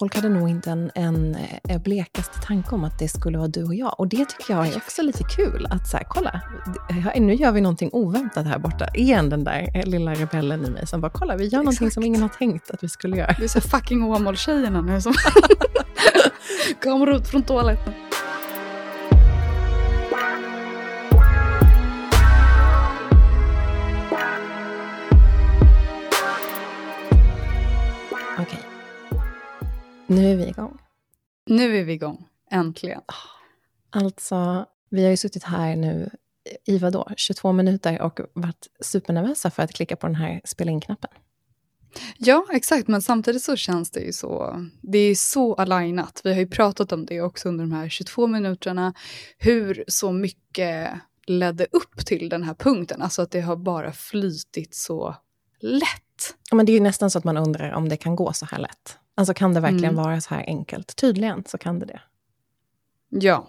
folk hade nog inte en, en, en blekaste tanke om att det skulle vara du och jag. Och det tycker jag är också lite kul. Att så här, kolla, nu gör vi någonting oväntat här borta. Igen den där lilla rebellen i mig som bara, kolla, vi gör Exakt. någonting som ingen har tänkt att vi skulle göra. Vi är så fucking Åmål-tjejerna nu som kommer ut från toaletten. Nu är vi igång. Nu är vi igång, äntligen. Alltså, vi har ju suttit här nu i vadå, 22 minuter och varit supernervösa för att klicka på den här spela in-knappen. Ja, exakt, men samtidigt så känns det ju så, det är så alignat. Vi har ju pratat om det också under de här 22 minuterna, hur så mycket ledde upp till den här punkten, alltså att det har bara flytit så lätt. Men det är ju nästan så att man undrar om det kan gå så här lätt. Alltså kan det verkligen mm. vara så här enkelt? Tydligen så kan det det. Ja,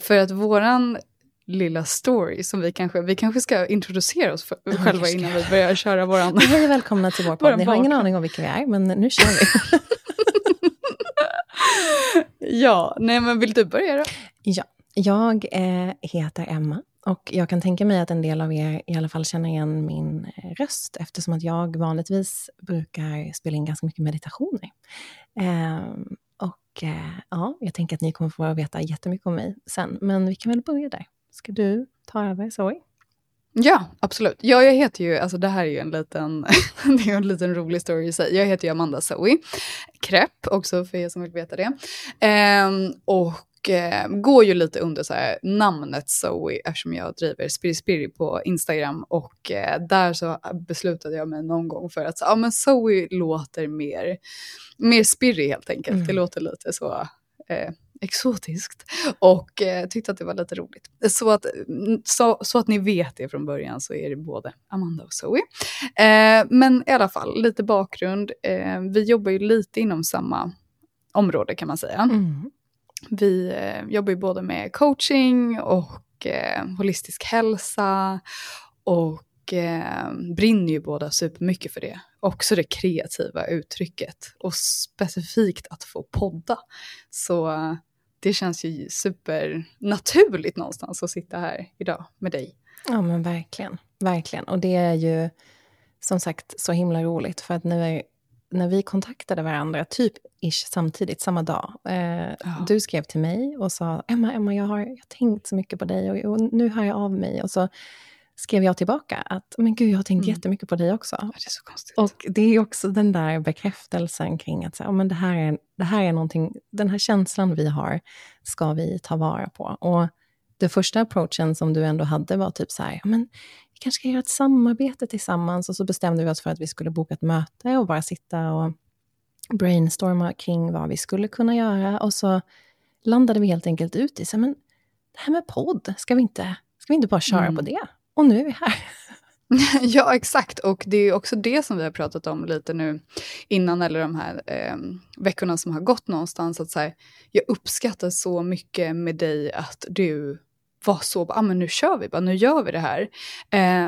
för att våran lilla story som vi kanske, vi kanske ska introducera oss för, själva innan vi börjar köra våran... Hej och välkomna till vår podd. Ni har ingen aning om vilka vi är, men nu kör vi. ja, nej men vill du börja då? Ja, jag eh, heter Emma och jag kan tänka mig att en del av er i alla fall känner igen min eh, röst eftersom att jag vanligtvis brukar spela in ganska mycket meditationer. Eh, och eh, ja, jag tänker att ni kommer få veta jättemycket om mig sen, men vi kan väl börja där. Ska du ta över, Zoe? Ja, absolut. Ja, jag heter ju, alltså det här är ju en liten, det är en liten rolig story i sig. Jag heter ju Amanda Zoe Krepp, också för er som vill veta det. Eh, och och eh, går ju lite under så här, namnet Zoe eftersom jag driver Spiri Spiri på Instagram och eh, där så beslutade jag mig någon gång för att ja, men Zoe låter mer, mer spirrig helt enkelt. Mm. Det låter lite så eh, exotiskt och eh, tyckte att det var lite roligt. Så att, så, så, att ni vet det från början så är det både Amanda och Zoe. Eh, men i alla fall, lite bakgrund. Eh, vi jobbar ju lite inom samma område kan man säga. Mm. Vi eh, jobbar ju både med coaching och eh, holistisk hälsa och eh, brinner ju båda supermycket för det. Också det kreativa uttrycket och specifikt att få podda. Så eh, det känns ju supernaturligt någonstans att sitta här idag med dig. Ja men verkligen, verkligen. Och det är ju som sagt så himla roligt för att nu är när vi kontaktade varandra, typ ish samtidigt, samma dag. Eh, ja. Du skrev till mig och sa, Emma, Emma, jag har, jag har tänkt så mycket på dig och, och, nu hör jag av mig. Och så skrev jag tillbaka att, men gud, jag har tänkt mm. jättemycket på dig också. Ja, det är så konstigt. Och det är också den där bekräftelsen kring att, så, oh, men det, här är, det här är någonting, den här känslan vi har, ska vi ta vara på. Och den första approachen som du ändå hade var typ så här, men kanske ska göra ett samarbete tillsammans. Och så bestämde vi oss för att vi skulle boka ett möte och bara sitta och brainstorma kring vad vi skulle kunna göra. Och så landade vi helt enkelt ut i, så, men det här med podd, ska vi inte, ska vi inte bara köra mm. på det? Och nu är vi här. ja, exakt. Och det är också det som vi har pratat om lite nu innan, eller de här eh, veckorna som har gått någonstans. Att så här, jag uppskattar så mycket med dig att du var så, ja ah, men nu kör vi bara, nu gör vi det här.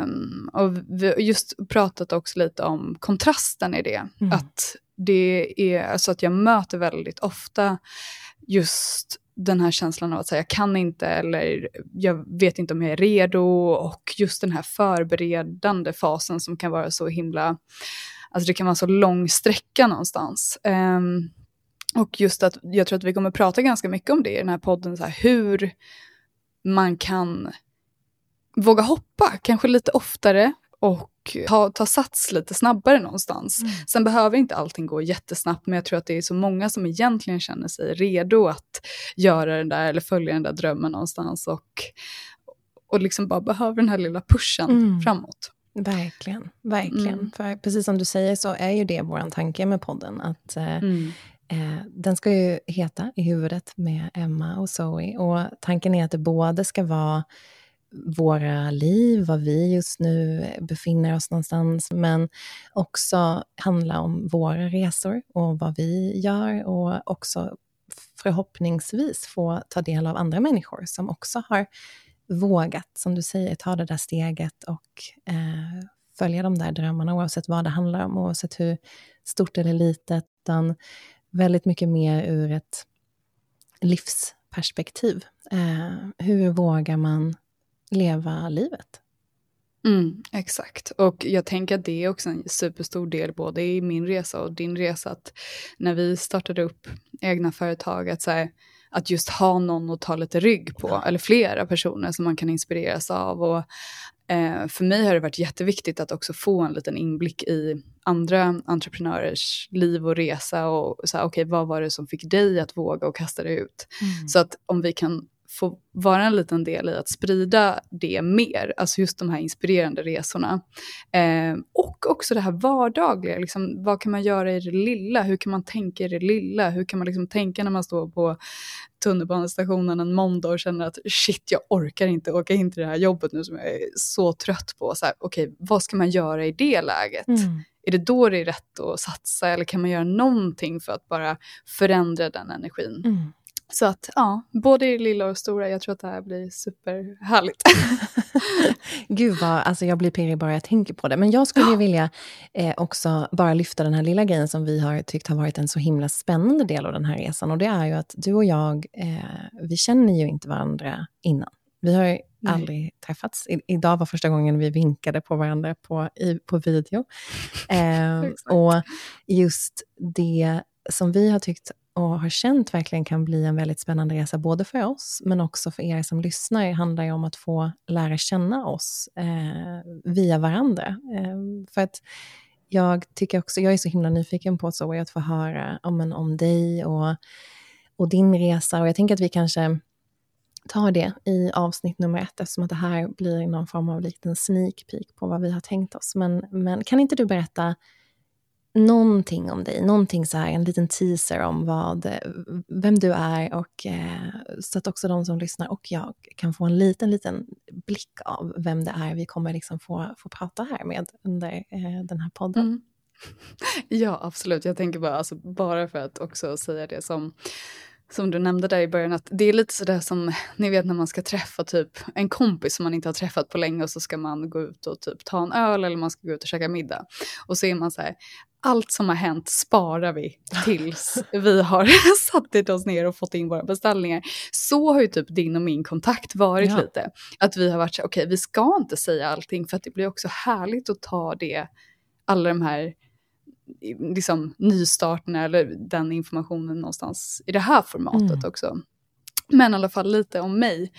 Um, och vi har just pratat också lite om kontrasten i det. Mm. Att det är, alltså att jag möter väldigt ofta just den här känslan av att säga jag kan inte eller jag vet inte om jag är redo och just den här förberedande fasen som kan vara så himla, alltså det kan vara så lång sträcka någonstans. Um, och just att jag tror att vi kommer prata ganska mycket om det i den här podden, så här, hur man kan våga hoppa, kanske lite oftare och ta, ta sats lite snabbare någonstans. Mm. Sen behöver inte allting gå jättesnabbt, men jag tror att det är så många som egentligen känner sig redo att göra den där eller följa den där drömmen någonstans och, och liksom bara behöver den här lilla pushen mm. framåt. Verkligen, verkligen. Mm. För precis som du säger så är ju det vår tanke med podden, att eh, mm. Eh, den ska ju heta I huvudet med Emma och Zoe. Och tanken är att det både ska vara våra liv, var vi just nu befinner oss någonstans, men också handla om våra resor och vad vi gör och också förhoppningsvis få ta del av andra människor som också har vågat, som du säger, ta det där steget och eh, följa de där drömmarna, oavsett vad det handlar om, oavsett hur stort eller litet. Utan väldigt mycket mer ur ett livsperspektiv. Eh, hur vågar man leva livet? Mm, exakt, och jag tänker att det är också en superstor del både i min resa och din resa, att när vi startade upp egna företag, att, så här, att just ha någon att ta lite rygg på, eller flera personer som man kan inspireras av. Och, eh, för mig har det varit jätteviktigt att också få en liten inblick i andra entreprenörers liv och resa och så här, okay, vad var det som fick dig att våga och kasta dig ut? Mm. Så att om vi kan få vara en liten del i att sprida det mer, alltså just de här inspirerande resorna. Eh, och också det här vardagliga, liksom, vad kan man göra i det lilla? Hur kan man tänka i det lilla? Hur kan man liksom tänka när man står på tunnelbanestationen en måndag och känner att shit, jag orkar inte åka in till det här jobbet nu som jag är så trött på. Okej, okay, vad ska man göra i det läget? Mm. Är det då det är rätt att satsa eller kan man göra någonting för att bara förändra den energin? Mm. Så att ja, både i lilla och stora, jag tror att det här blir superhärligt. Gud vad, alltså jag blir pirrig bara jag tänker på det. Men jag skulle ja. vilja eh, också bara lyfta den här lilla grejen som vi har tyckt har varit en så himla spännande del av den här resan. Och det är ju att du och jag, eh, vi känner ju inte varandra innan. Vi har ju Nej. aldrig träffats. I, idag var första gången vi vinkade på varandra på, i, på video. Eh, och just det som vi har tyckt och har känt verkligen kan bli en väldigt spännande resa, både för oss, men också för er som lyssnar, handlar ju om att få lära känna oss eh, via varandra. Eh, för att jag tycker också, jag är så himla nyfiken på så att få höra om, en, om dig och, och din resa, och jag tänker att vi kanske tar det i avsnitt nummer ett, eftersom att det här blir någon form av liten sneak peek på vad vi har tänkt oss. Men, men kan inte du berätta någonting om dig, någonting så här, en liten teaser om vad, vem du är och eh, så att också de som lyssnar och jag kan få en liten, liten blick av vem det är vi kommer liksom få, få prata här med under eh, den här podden. Mm. Ja, absolut. Jag tänker bara, alltså, bara för att också säga det som som du nämnde där i början, att det är lite sådär som, ni vet när man ska träffa typ en kompis som man inte har träffat på länge och så ska man gå ut och typ ta en öl eller man ska gå ut och käka middag. Och så är man så här, allt som har hänt sparar vi tills vi har satt oss ner och fått in våra beställningar. Så har ju typ din och min kontakt varit ja. lite. Att vi har varit så okej okay, vi ska inte säga allting för att det blir också härligt att ta det, alla de här liksom, nystarterna eller den informationen någonstans i det här formatet mm. också. Men i alla fall lite om mig.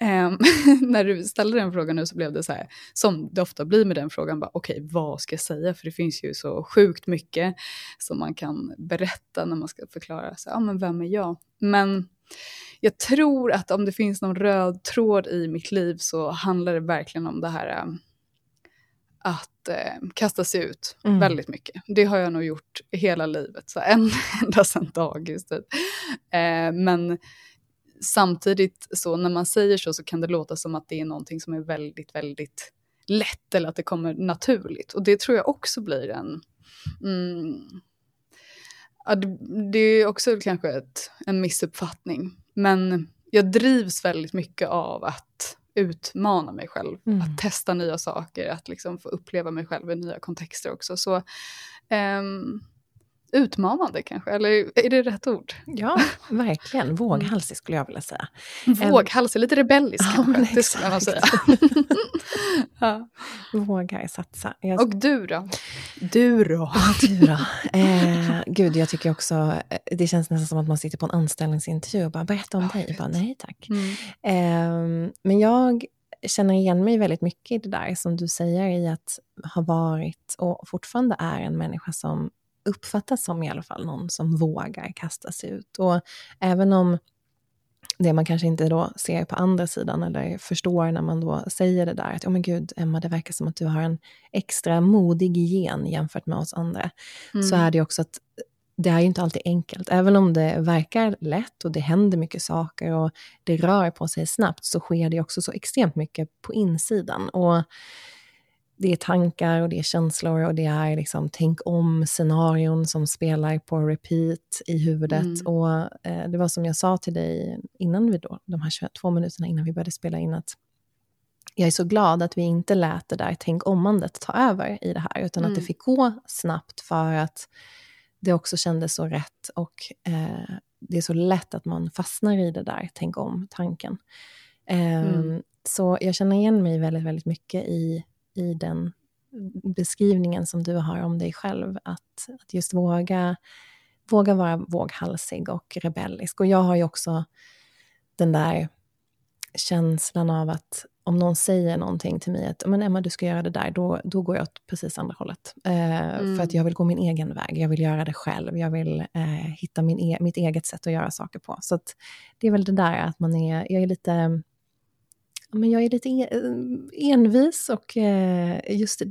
Um, när du ställde den frågan nu så blev det så här, som det ofta blir med den frågan, okej okay, vad ska jag säga? För det finns ju så sjukt mycket som man kan berätta när man ska förklara, så, ja men vem är jag? Men jag tror att om det finns någon röd tråd i mitt liv så handlar det verkligen om det här um, att eh, kasta sig ut mm. väldigt mycket. Det har jag nog gjort hela livet, så en, ända sedan dagis. Typ. Eh, men samtidigt så när man säger så så kan det låta som att det är någonting som är väldigt, väldigt lätt eller att det kommer naturligt. Och det tror jag också blir en... Mm, det, är också kanske ett, en missuppfattning. Men jag drivs väldigt mycket av att utmana mig själv, mm. att testa nya saker, att liksom få uppleva mig själv i nya kontexter också. Så um, utmanande kanske, eller är det rätt ord? Ja, verkligen. Våghalsig skulle jag vilja säga. Våghalsig, lite rebellisk ja, kanske, det skulle man säga. ja. Vågar satsa. Jag... Och du då? Du då? Ja, du då? Eh, gud, jag tycker också, eh, det känns nästan som att man sitter på en anställningsintervju och bara berätta om oh, dig. Bara, Nej tack. Mm. Eh, men jag känner igen mig väldigt mycket i det där som du säger i att ha varit och fortfarande är en människa som uppfattas som i alla fall någon som vågar kasta sig ut. Och även om det man kanske inte då ser på andra sidan eller förstår när man då säger det där att, oh men gud Emma, det verkar som att du har en extra modig gen jämfört med oss andra. Mm. Så är det också att det är ju inte alltid enkelt. Även om det verkar lätt och det händer mycket saker och det rör på sig snabbt så sker det också så extremt mycket på insidan. Och det är tankar och det är känslor och det är liksom tänk om-scenarion som spelar på repeat i huvudet. Mm. Och eh, det var som jag sa till dig innan vi då, de här 22 minuterna innan vi började spela in, att jag är så glad att vi inte lät det där tänk omandet ta över i det här, utan mm. att det mm. fick gå snabbt för att det också kändes så rätt och eh, det är så lätt att man fastnar i det där, tänk om-tanken. Eh, mm. Så jag känner igen mig väldigt, väldigt mycket i, i den beskrivningen som du har om dig själv, att, att just våga, våga vara våghalsig och rebellisk. Och jag har ju också den där känslan av att om någon säger någonting till mig, att men Emma du ska göra det där, då, då går jag åt precis andra hållet. Eh, mm. För att jag vill gå min egen väg, jag vill göra det själv, jag vill eh, hitta min e mitt eget sätt att göra saker på. Så det är väl det där att man är, jag är lite, men jag är lite envis och eh, just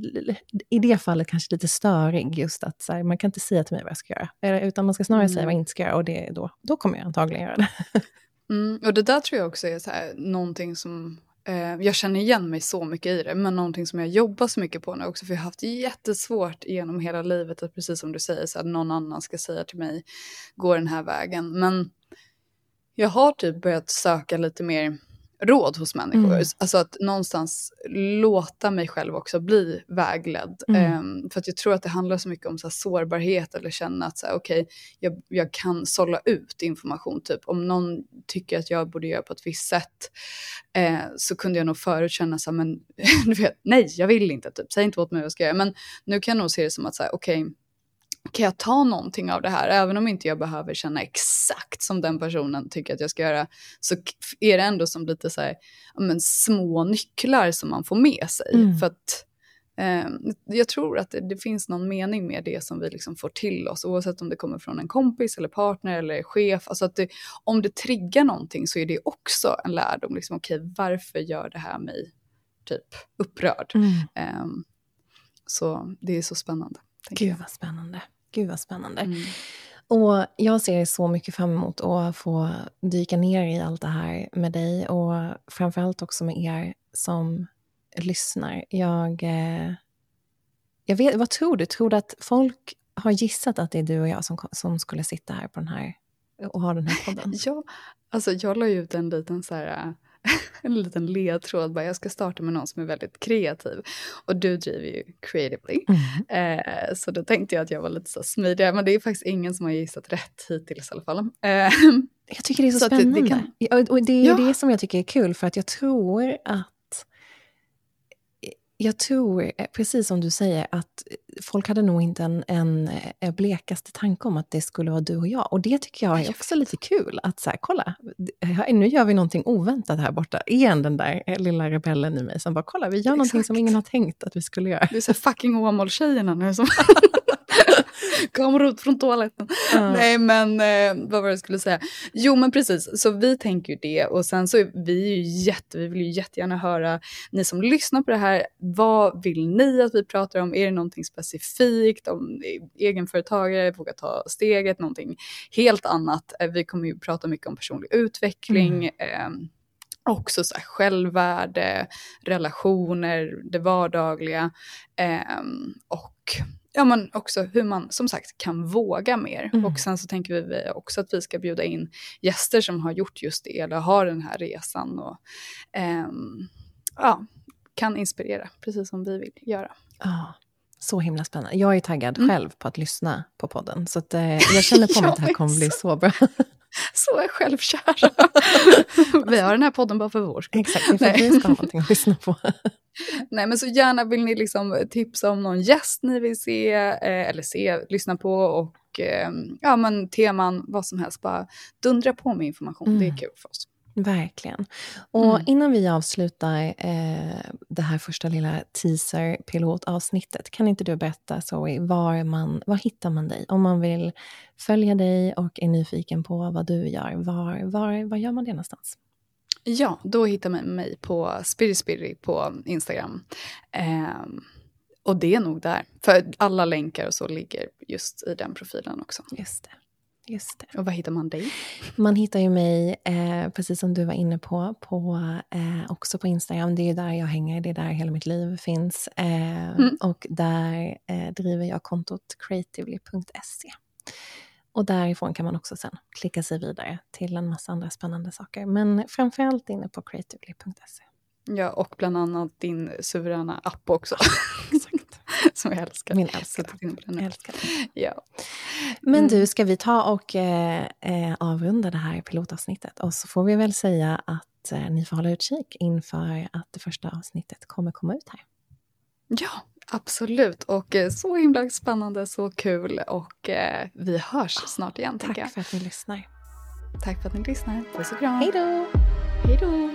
i det fallet kanske lite störig. Just att här, man kan inte säga till mig vad jag ska göra, utan man ska snarare mm. säga vad jag inte ska göra och det, då, då kommer jag antagligen göra det. Mm, och det där tror jag också är så här, någonting som eh, jag känner igen mig så mycket i det, men någonting som jag jobbar så mycket på nu också, för jag har haft jättesvårt genom hela livet att precis som du säger, så att någon annan ska säga till mig, gå den här vägen. Men jag har typ börjat söka lite mer råd hos människor. Mm. Alltså att någonstans låta mig själv också bli vägledd. Mm. Um, för att jag tror att det handlar så mycket om så sårbarhet eller känna att så här, okay, jag, jag kan sålla ut information. Typ om någon tycker att jag borde göra på ett visst sätt uh, så kunde jag nog förut känna så här, men du vet, nej jag vill inte, typ. säg inte åt mig vad jag ska göra. Men nu kan jag nog se det som att så okej, okay, kan jag ta någonting av det här? Även om inte jag behöver känna exakt som den personen tycker att jag ska göra, så är det ändå som lite så här, men, små nycklar som man får med sig. Mm. För att eh, jag tror att det, det, finns någon mening med det som vi liksom får till oss, oavsett om det kommer från en kompis eller partner eller chef. Alltså att det, om det triggar någonting så är det också en lärdom, liksom, okej, okay, varför gör det här mig typ upprörd? Mm. Eh, så det är så spännande. Gud vad spännande. Gud vad spännande. Mm. Och jag ser så mycket fram emot att få dyka ner i allt det här med dig och framförallt också med er som lyssnar. Jag, eh, jag vet, vad tror du? Tror du att folk har gissat att det är du och jag som, som skulle sitta här på den här och ha den här podden? ja, alltså jag la ut en liten så här en liten ledtråd. Bara, jag ska starta med någon som är väldigt kreativ. Och du driver ju creatively. Mm. Eh, så då tänkte jag att jag var lite så smidig. Men det är faktiskt ingen som har gissat rätt hittills i alla fall. Eh, jag tycker det är så, så spännande. Det, kan... Och det är ja. det som jag tycker är kul. För att jag tror att jag tror, eh, precis som du säger, att folk hade nog inte en, en, en eh, blekaste tanke om att det skulle vara du och jag. Och det tycker jag är också lite kul. Att så här, kolla, nu gör vi någonting oväntat här borta. Igen den där eh, lilla rebellen i mig som bara, kolla, vi gör Exakt. någonting som ingen har tänkt att vi skulle göra. Det är så fucking Åmål-tjejerna nu som kommer ut från toaletten. Uh. Nej men eh, vad var det jag skulle säga? Jo men precis, så vi tänker ju det och sen så är vi ju jätte, vi vill ju jättegärna höra ni som lyssnar på det här, vad vill ni att vi pratar om? Är det någonting specifikt om egenföretagare, våga ta steget, någonting helt annat? Eh, vi kommer ju prata mycket om personlig utveckling. Mm. Eh, också så här självvärde, relationer, det vardagliga eh, och ja, men också hur man som sagt kan våga mer. Mm. Och sen så tänker vi också att vi ska bjuda in gäster som har gjort just det eller har den här resan och eh, ja, kan inspirera precis som vi vill göra. Ja, så himla spännande. Jag är taggad mm. själv på att lyssna på podden så att, eh, jag känner på mig att det här kommer bli så bra. så är självkära. vi har den här podden bara för vår skull. Exakt, för att vi ska ha någonting att lyssna på. Nej men så gärna vill ni liksom tipsa om någon gäst ni vill se, eh, eller se, lyssna på och eh, ja men teman, vad som helst, bara dundra på med information, mm. det är mm. kul för oss. Verkligen. Och mm. innan vi avslutar eh, det här första lilla teaser-pilotavsnittet, kan inte du berätta Zoe, var, man, var hittar man dig? Om man vill följa dig och är nyfiken på vad du gör, var, var, var gör man det någonstans? Ja, då hittar man mig på Spirispiri på Instagram. Eh, och det är nog där. För alla länkar och så ligger just i den profilen också. Just det. Just det. Och var hittar man dig? Man hittar ju mig, eh, precis som du var inne på, på eh, också på Instagram. Det är där jag hänger, det är där hela mitt liv finns. Eh, mm. Och där eh, driver jag kontot creatively.se. Och därifrån kan man också sen klicka sig vidare till en massa andra spännande saker. Men framförallt inne på creatively.se. Ja, och bland annat din suveräna app också. Exakt. som jag älskar. Min älskade. älskar. Ja. Men mm. du, ska vi ta och eh, eh, avrunda det här pilotavsnittet? Och så får vi väl säga att eh, ni får hålla utkik inför att det första avsnittet kommer komma ut här. Ja, absolut. Och eh, så himla spännande, så kul. Och eh, vi hörs snart igen. Tack för att ni lyssnar. Tack för att ni lyssnar. Puss och kram. Hej då! Hej då!